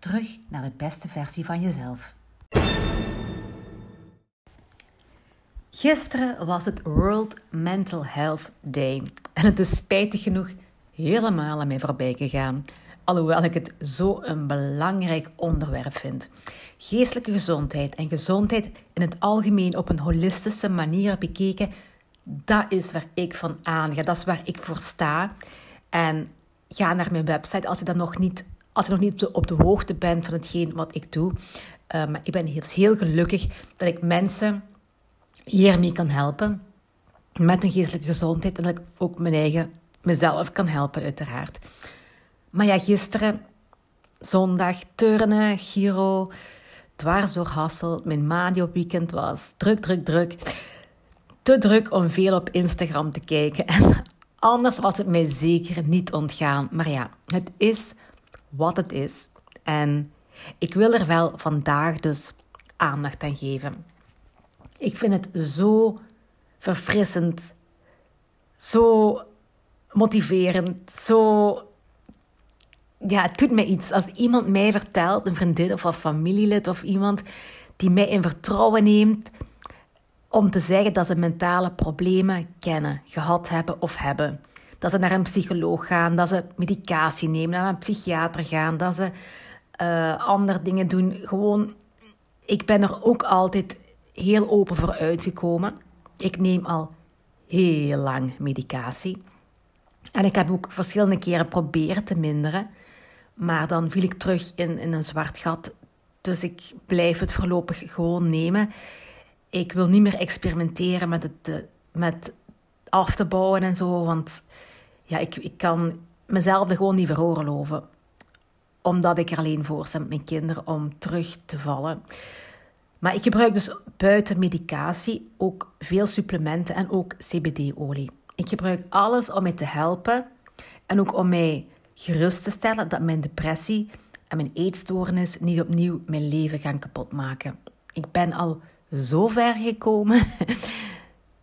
Terug naar de beste versie van jezelf. Gisteren was het World Mental Health Day en het is spijtig genoeg helemaal aan mij voorbij gegaan. Alhoewel ik het zo een belangrijk onderwerp vind. Geestelijke gezondheid en gezondheid in het algemeen op een holistische manier bekeken, dat is waar ik van aanga. Dat is waar ik voor sta. En ga naar mijn website als je dan nog niet, als je nog niet op de hoogte bent van hetgeen wat ik doe. Uh, maar ik ben heel, heel gelukkig dat ik mensen hiermee kan helpen. Met hun geestelijke gezondheid. En dat ik ook mijn eigen, mezelf kan helpen, uiteraard. Maar ja, gisteren, zondag, turnen, Giro, dwars door Hassel. Mijn madio weekend was druk, druk, druk. Te druk om veel op Instagram te kijken. En anders was het mij zeker niet ontgaan. Maar ja, het is wat het is. En ik wil er wel vandaag dus aandacht aan geven. Ik vind het zo verfrissend, zo motiverend, zo. Ja, het doet mij iets. Als iemand mij vertelt, een vriendin of een familielid of iemand die mij in vertrouwen neemt om te zeggen dat ze mentale problemen kennen, gehad hebben of hebben. Dat ze naar een psycholoog gaan, dat ze medicatie nemen, naar een psychiater gaan, dat ze uh, andere dingen doen. Gewoon, ik ben er ook altijd heel open voor uitgekomen. Ik neem al heel lang medicatie. En ik heb ook verschillende keren proberen te minderen. Maar dan viel ik terug in, in een zwart gat. Dus ik blijf het voorlopig gewoon nemen. Ik wil niet meer experimenteren met het eh, met af te bouwen en zo. Want ja, ik, ik kan mezelf er gewoon niet veroorloven. Omdat ik er alleen voor sta met mijn kinderen om terug te vallen. Maar ik gebruik dus buiten medicatie ook veel supplementen en ook CBD-olie. Ik gebruik alles om mij te helpen en ook om mij gerust te stellen dat mijn depressie en mijn eetstoornis niet opnieuw mijn leven gaan kapotmaken. Ik ben al zo ver gekomen.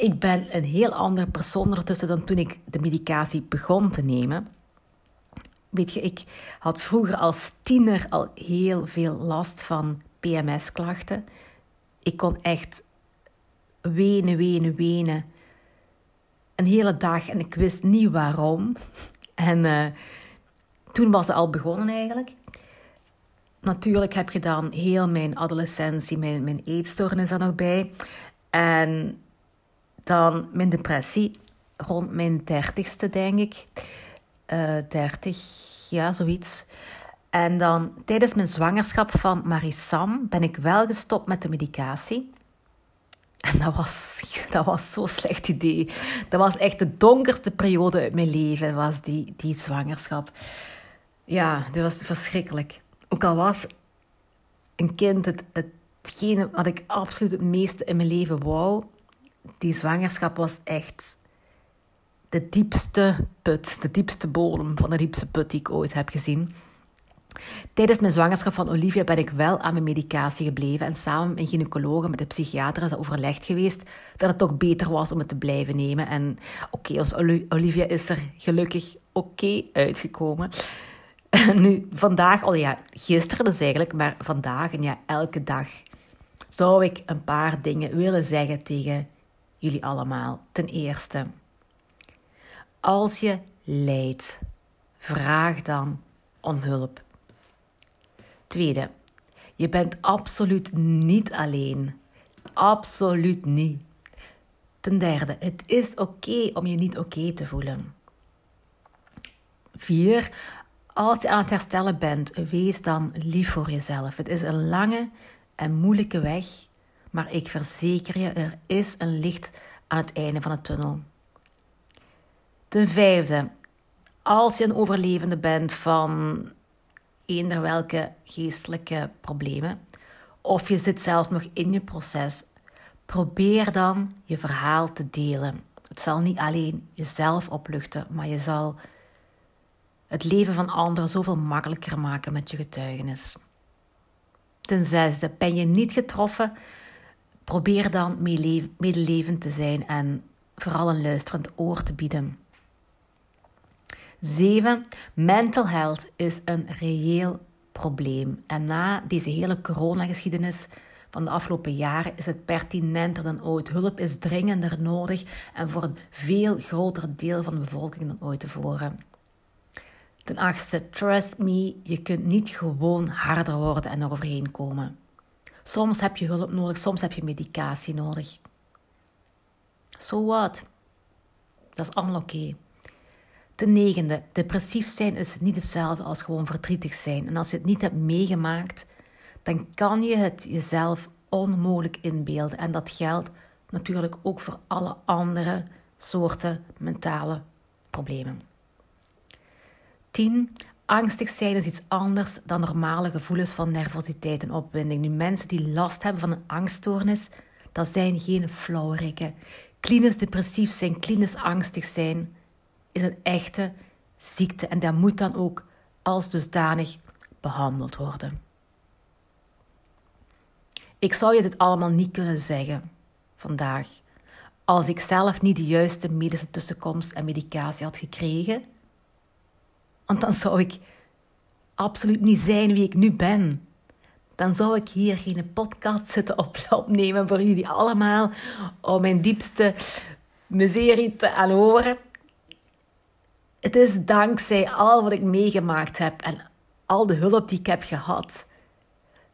Ik ben een heel andere persoon ondertussen dan toen ik de medicatie begon te nemen. Weet je, ik had vroeger als tiener al heel veel last van PMS-klachten. Ik kon echt wenen, wenen, wenen. Een hele dag en ik wist niet waarom. En uh, toen was het al begonnen eigenlijk. Natuurlijk heb je dan heel mijn adolescentie, mijn, mijn eetstoornis er nog bij. En dan mijn depressie rond mijn dertigste, denk ik. Uh, dertig, ja, zoiets. En dan tijdens mijn zwangerschap van Marisam ben ik wel gestopt met de medicatie. En dat was, dat was zo'n slecht idee. Dat was echt de donkerste periode uit mijn leven, was die, die zwangerschap. Ja, dat was verschrikkelijk. Ook al was een kind het, hetgene wat ik absoluut het meeste in mijn leven wou, die zwangerschap was echt de diepste put, de diepste bodem van de diepste put die ik ooit heb gezien. Tijdens mijn zwangerschap van Olivia ben ik wel aan mijn medicatie gebleven en samen met een gynaecoloog en met de psychiater is dat overlegd geweest dat het toch beter was om het te blijven nemen. En oké, okay, Olivia is er gelukkig oké uitgekomen. nu, vandaag, al ja, gisteren dus eigenlijk, maar vandaag en ja, elke dag zou ik een paar dingen willen zeggen tegen jullie allemaal. Ten eerste, als je lijdt, vraag dan om hulp. Tweede, je bent absoluut niet alleen. Absoluut niet. Ten derde, het is oké om je niet oké te voelen. Vier, als je aan het herstellen bent, wees dan lief voor jezelf. Het is een lange en moeilijke weg, maar ik verzeker je, er is een licht aan het einde van de tunnel. Ten vijfde, als je een overlevende bent van eender welke geestelijke problemen, of je zit zelfs nog in je proces, probeer dan je verhaal te delen. Het zal niet alleen jezelf opluchten, maar je zal het leven van anderen zoveel makkelijker maken met je getuigenis. Ten zesde, ben je niet getroffen? Probeer dan medelevend te zijn en vooral een luisterend oor te bieden. 7. Mental health is een reëel probleem. En na deze hele coronageschiedenis van de afgelopen jaren is het pertinenter dan ooit. Hulp is dringender nodig en voor een veel groter deel van de bevolking dan ooit tevoren. Ten achtste, trust me, je kunt niet gewoon harder worden en eroverheen komen. Soms heb je hulp nodig, soms heb je medicatie nodig. So what? Dat is allemaal oké. Ten negende, depressief zijn is niet hetzelfde als gewoon verdrietig zijn. En als je het niet hebt meegemaakt, dan kan je het jezelf onmogelijk inbeelden. En dat geldt natuurlijk ook voor alle andere soorten mentale problemen. 10. Angstig zijn is iets anders dan normale gevoelens van nervositeit en opwinding. Nu, mensen die last hebben van een angststoornis, dat zijn geen flauwerikken. Klinisch depressief zijn, klinisch angstig zijn, is een echte ziekte en dat moet dan ook als dusdanig behandeld worden. Ik zou je dit allemaal niet kunnen zeggen vandaag als ik zelf niet de juiste medische tussenkomst en medicatie had gekregen. Want dan zou ik absoluut niet zijn wie ik nu ben. Dan zou ik hier geen podcast zitten opnemen voor jullie allemaal om mijn diepste miserie te aanhoren. Het is dankzij al wat ik meegemaakt heb en al de hulp die ik heb gehad,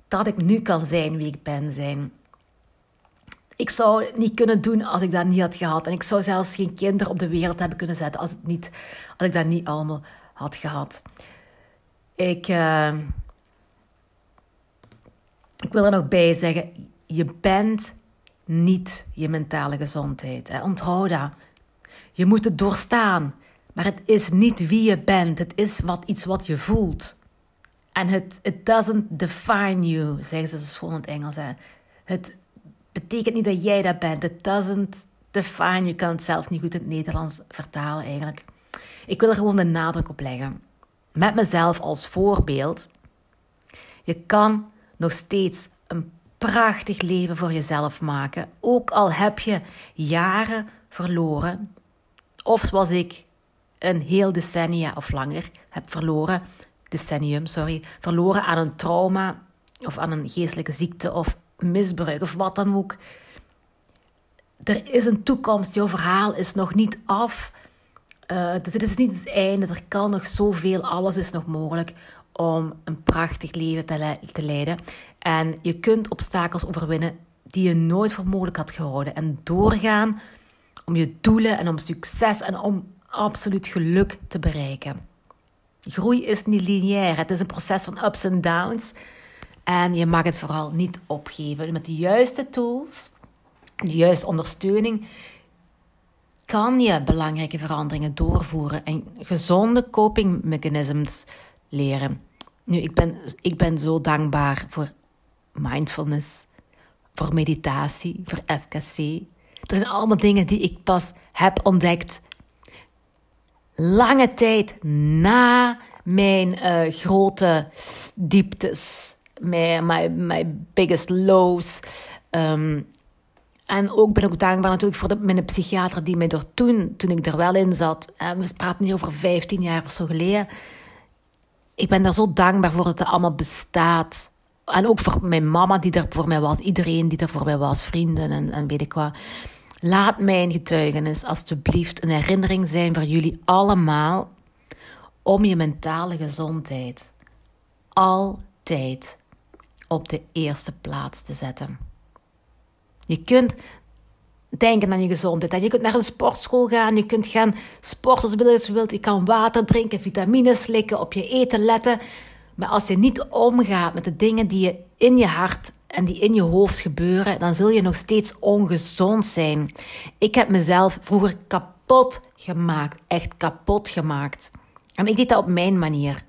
dat ik nu kan zijn wie ik ben zijn. Ik zou het niet kunnen doen als ik dat niet had gehad. En ik zou zelfs geen kinderen op de wereld hebben kunnen zetten als, het niet, als ik dat niet allemaal had gehad. Ik, uh, ik wil er nog bij zeggen: je bent niet je mentale gezondheid. Hè? Onthoud dat. Je moet het doorstaan. Maar het is niet wie je bent. Het is wat, iets wat je voelt. En het it doesn't define you, zeggen ze zo in het Engels. Het betekent niet dat jij dat bent. It doesn't define you. Je kan het zelf niet goed in het Nederlands vertalen eigenlijk. Ik wil er gewoon de nadruk op leggen. Met mezelf als voorbeeld. Je kan nog steeds een prachtig leven voor jezelf maken. Ook al heb je jaren verloren. Of zoals ik een heel decennia of langer heb verloren, decennium, sorry, verloren aan een trauma of aan een geestelijke ziekte of misbruik of wat dan ook. Er is een toekomst, jouw verhaal is nog niet af. Uh, dus het is niet het einde, er kan nog zoveel, alles is nog mogelijk om een prachtig leven te, te leiden. En je kunt obstakels overwinnen die je nooit voor mogelijk had gehouden. En doorgaan om je doelen en om succes en om absoluut geluk te bereiken. Groei is niet lineair. Het is een proces van ups en downs. En je mag het vooral niet opgeven. Met de juiste tools, de juiste ondersteuning, kan je belangrijke veranderingen doorvoeren en gezonde coping mechanisms leren. Nu, ik ben, ik ben zo dankbaar voor mindfulness, voor meditatie, voor FKC. Dat zijn allemaal dingen die ik pas heb ontdekt lange tijd na mijn uh, grote dieptes, mijn biggest lows. Um, en ook ben ik dankbaar natuurlijk voor mijn psychiater die mij er toen, toen ik er wel in zat, uh, we praten hier over 15 jaar of zo geleden. Ik ben daar zo dankbaar voor dat het allemaal bestaat. En ook voor mijn mama die er voor mij was, iedereen die er voor mij was, vrienden en, en weet ik wat. Laat mijn getuigenis alstublieft een herinnering zijn voor jullie allemaal om je mentale gezondheid altijd op de eerste plaats te zetten. Je kunt denken aan je gezondheid. Je kunt naar een sportschool gaan, je kunt gaan sporten zoals je wilt, je kan water drinken, vitamines slikken, op je eten letten. Maar als je niet omgaat met de dingen die je in je hart en die in je hoofd gebeuren, dan zul je nog steeds ongezond zijn. Ik heb mezelf vroeger kapot gemaakt, echt kapot gemaakt. En ik deed dat op mijn manier.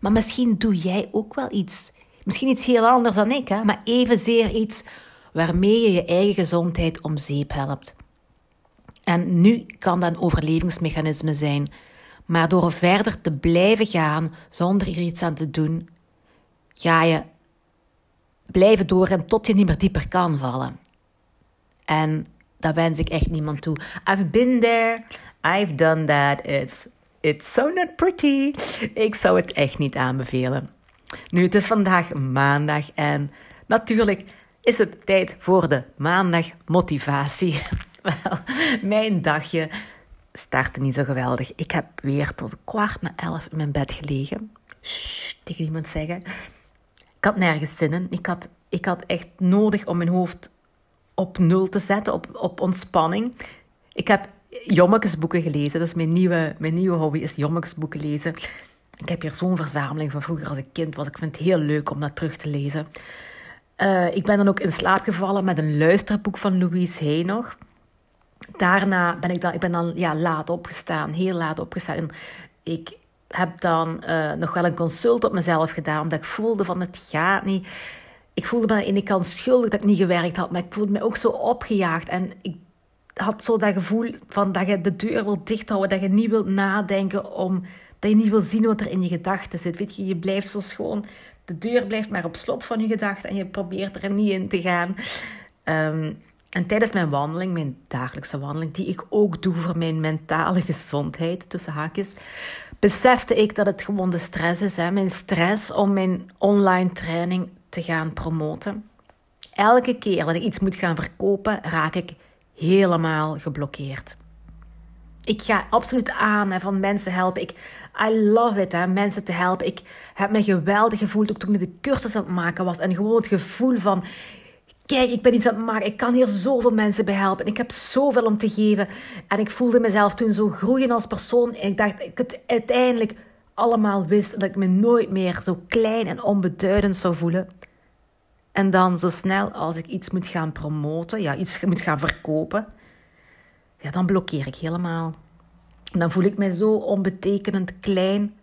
Maar misschien doe jij ook wel iets. Misschien iets heel anders dan ik, hè? maar evenzeer iets waarmee je je eigen gezondheid om zeep helpt. En nu kan dat een overlevingsmechanisme zijn. Maar door verder te blijven gaan zonder er iets aan te doen, ga je blijven doorgaan tot je niet meer dieper kan vallen. En dat wens ik echt niemand toe. I've been there, I've done that. It's, it's so not pretty. Ik zou het echt niet aanbevelen. Nu, het is vandaag maandag en natuurlijk is het tijd voor de maandag motivatie. Wel, mijn dagje startte niet zo geweldig. Ik heb weer tot kwart na elf in mijn bed gelegen. Shh, tegen iemand zeggen. Ik had nergens zin in. Ik had, ik had echt nodig om mijn hoofd op nul te zetten, op, op ontspanning. Ik heb jommekesboeken gelezen. Dat is mijn nieuwe, mijn nieuwe hobby, is jommekesboeken lezen. Ik heb hier zo'n verzameling van vroeger als ik kind was. Ik vind het heel leuk om dat terug te lezen. Uh, ik ben dan ook in slaap gevallen met een luisterboek van Louise Hay nog. Daarna ben ik dan, ik ben dan ja, laat opgestaan, heel laat opgestaan. Ik heb dan uh, nog wel een consult op mezelf gedaan, omdat ik voelde van het gaat niet. Ik voelde me aan de ene kant schuldig dat ik niet gewerkt had, maar ik voelde me ook zo opgejaagd. En ik had zo dat gevoel van dat je de deur wilt dichthouden, dat je niet wilt nadenken om, dat je niet wil zien wat er in je gedachten zit. Weet je, je blijft zo schoon, de deur blijft maar op slot van je gedachten en je probeert er niet in te gaan. Um, en tijdens mijn wandeling, mijn dagelijkse wandeling, die ik ook doe voor mijn mentale gezondheid, tussen haakjes, besefte ik dat het gewoon de stress is. Hè? Mijn stress om mijn online training te gaan promoten. Elke keer dat ik iets moet gaan verkopen, raak ik helemaal geblokkeerd. Ik ga absoluut aan hè, van mensen helpen. Ik, I love it, hè, mensen te helpen. Ik heb me geweldig gevoeld ook toen ik de cursus aan het maken was. En gewoon het gevoel van kijk, ik ben iets aan het maken. Ik kan hier zoveel mensen bij helpen. Ik heb zoveel om te geven. En ik voelde mezelf toen zo groeien als persoon. Ik dacht, ik het uiteindelijk allemaal wist. Dat ik me nooit meer zo klein en onbeduidend zou voelen. En dan zo snel als ik iets moet gaan promoten, ja, iets moet gaan verkopen, ja, dan blokkeer ik helemaal. Dan voel ik me zo onbetekenend klein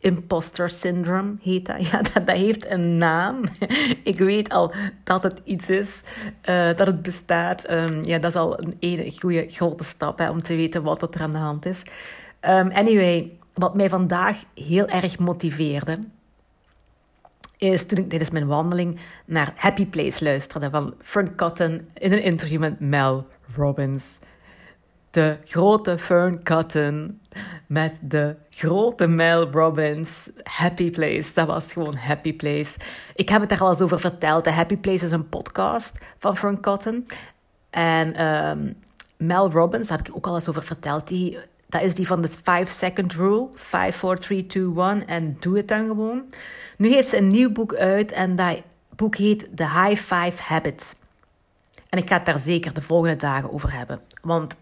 Imposter syndrome heet dat. Ja, dat, dat heeft een naam. Ik weet al dat het iets is, uh, dat het bestaat. Um, ja, dat is al een, een goede grote stap hè, om te weten wat er aan de hand is. Um, anyway, wat mij vandaag heel erg motiveerde, is toen ik tijdens mijn wandeling naar Happy Place luisterde van Fern Cotton in een interview met Mel Robbins de grote Fern Cotton met de grote Mel Robbins. Happy Place, dat was gewoon Happy Place. Ik heb het daar al eens over verteld. De Happy Place is een podcast van Fern Cotton. En um, Mel Robbins, daar heb ik ook al eens over verteld. Die, dat is die van de 5 second rule. 5, 4, 3, 2, 1. En doe het dan gewoon. Nu heeft ze een nieuw boek uit en dat boek heet The High Five Habits. En ik ga het daar zeker de volgende dagen over hebben. Want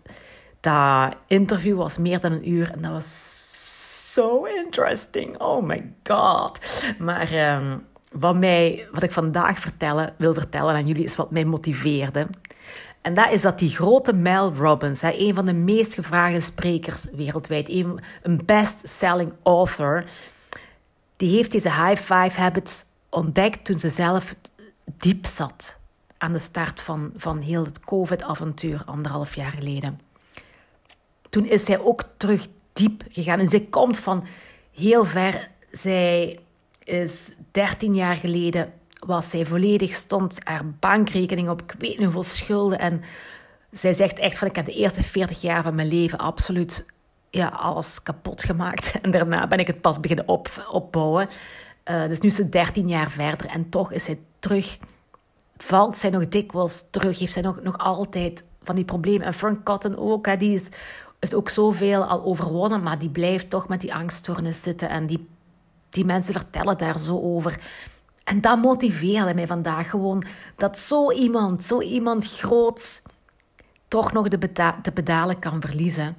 dat interview was meer dan een uur en dat was zo interesting. Oh my god. Maar um, wat, mij, wat ik vandaag vertellen, wil vertellen aan jullie is wat mij motiveerde. En dat is dat die grote Mel Robbins, een van de meest gevraagde sprekers wereldwijd, een best-selling author, die heeft deze high five habits ontdekt toen ze zelf diep zat aan de start van, van heel het COVID-avontuur anderhalf jaar geleden toen is zij ook terug diep gegaan. En zij komt van heel ver. Zij is 13 jaar geleden, was zij volledig, stond haar bankrekening op, ik weet niet hoeveel schulden. En zij zegt echt van, ik heb de eerste 40 jaar van mijn leven absoluut ja, alles kapot gemaakt. En daarna ben ik het pas beginnen op, opbouwen. Uh, dus nu is ze 13 jaar verder en toch is zij terug. Valt zij nog dikwijls terug? Heeft zij nog, nog altijd van die problemen? En Frank Cotton ook, hè, die is heeft ook zoveel al overwonnen, maar die blijft toch met die angststoornis zitten. En die, die mensen vertellen daar zo over. En dat motiveerde mij vandaag gewoon. Dat zo iemand, zo iemand groots, toch nog de, de pedalen kan verliezen.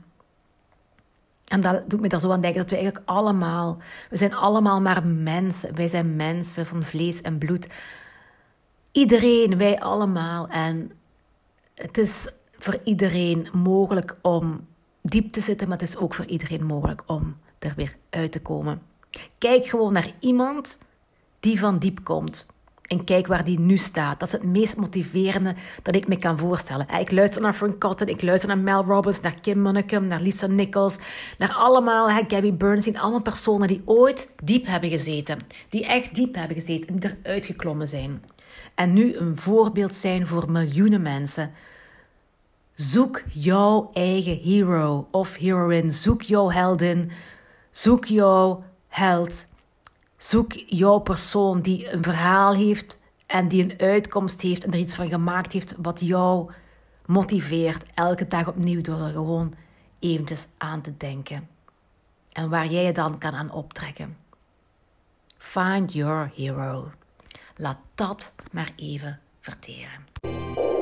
En dat doet me daar zo aan denken dat we eigenlijk allemaal, we zijn allemaal maar mensen. Wij zijn mensen van vlees en bloed. Iedereen, wij allemaal. En het is voor iedereen mogelijk om diep te zitten, maar het is ook voor iedereen mogelijk om er weer uit te komen. Kijk gewoon naar iemand die van diep komt. En kijk waar die nu staat. Dat is het meest motiverende dat ik me kan voorstellen. Ik luister naar Frank Cotton, ik luister naar Mel Robbins, naar Kim Munnekum, naar Lisa Nichols. Naar allemaal, hè, Gabby Bernstein. Allemaal personen die ooit diep hebben gezeten. Die echt diep hebben gezeten en eruit geklommen zijn. En nu een voorbeeld zijn voor miljoenen mensen. Zoek jouw eigen hero of heroine. Zoek jouw heldin. Zoek jouw held. Zoek jouw persoon die een verhaal heeft en die een uitkomst heeft en er iets van gemaakt heeft wat jou motiveert elke dag opnieuw door er gewoon eventjes aan te denken. En waar jij je dan kan aan optrekken. Find your hero. Laat dat maar even verteren.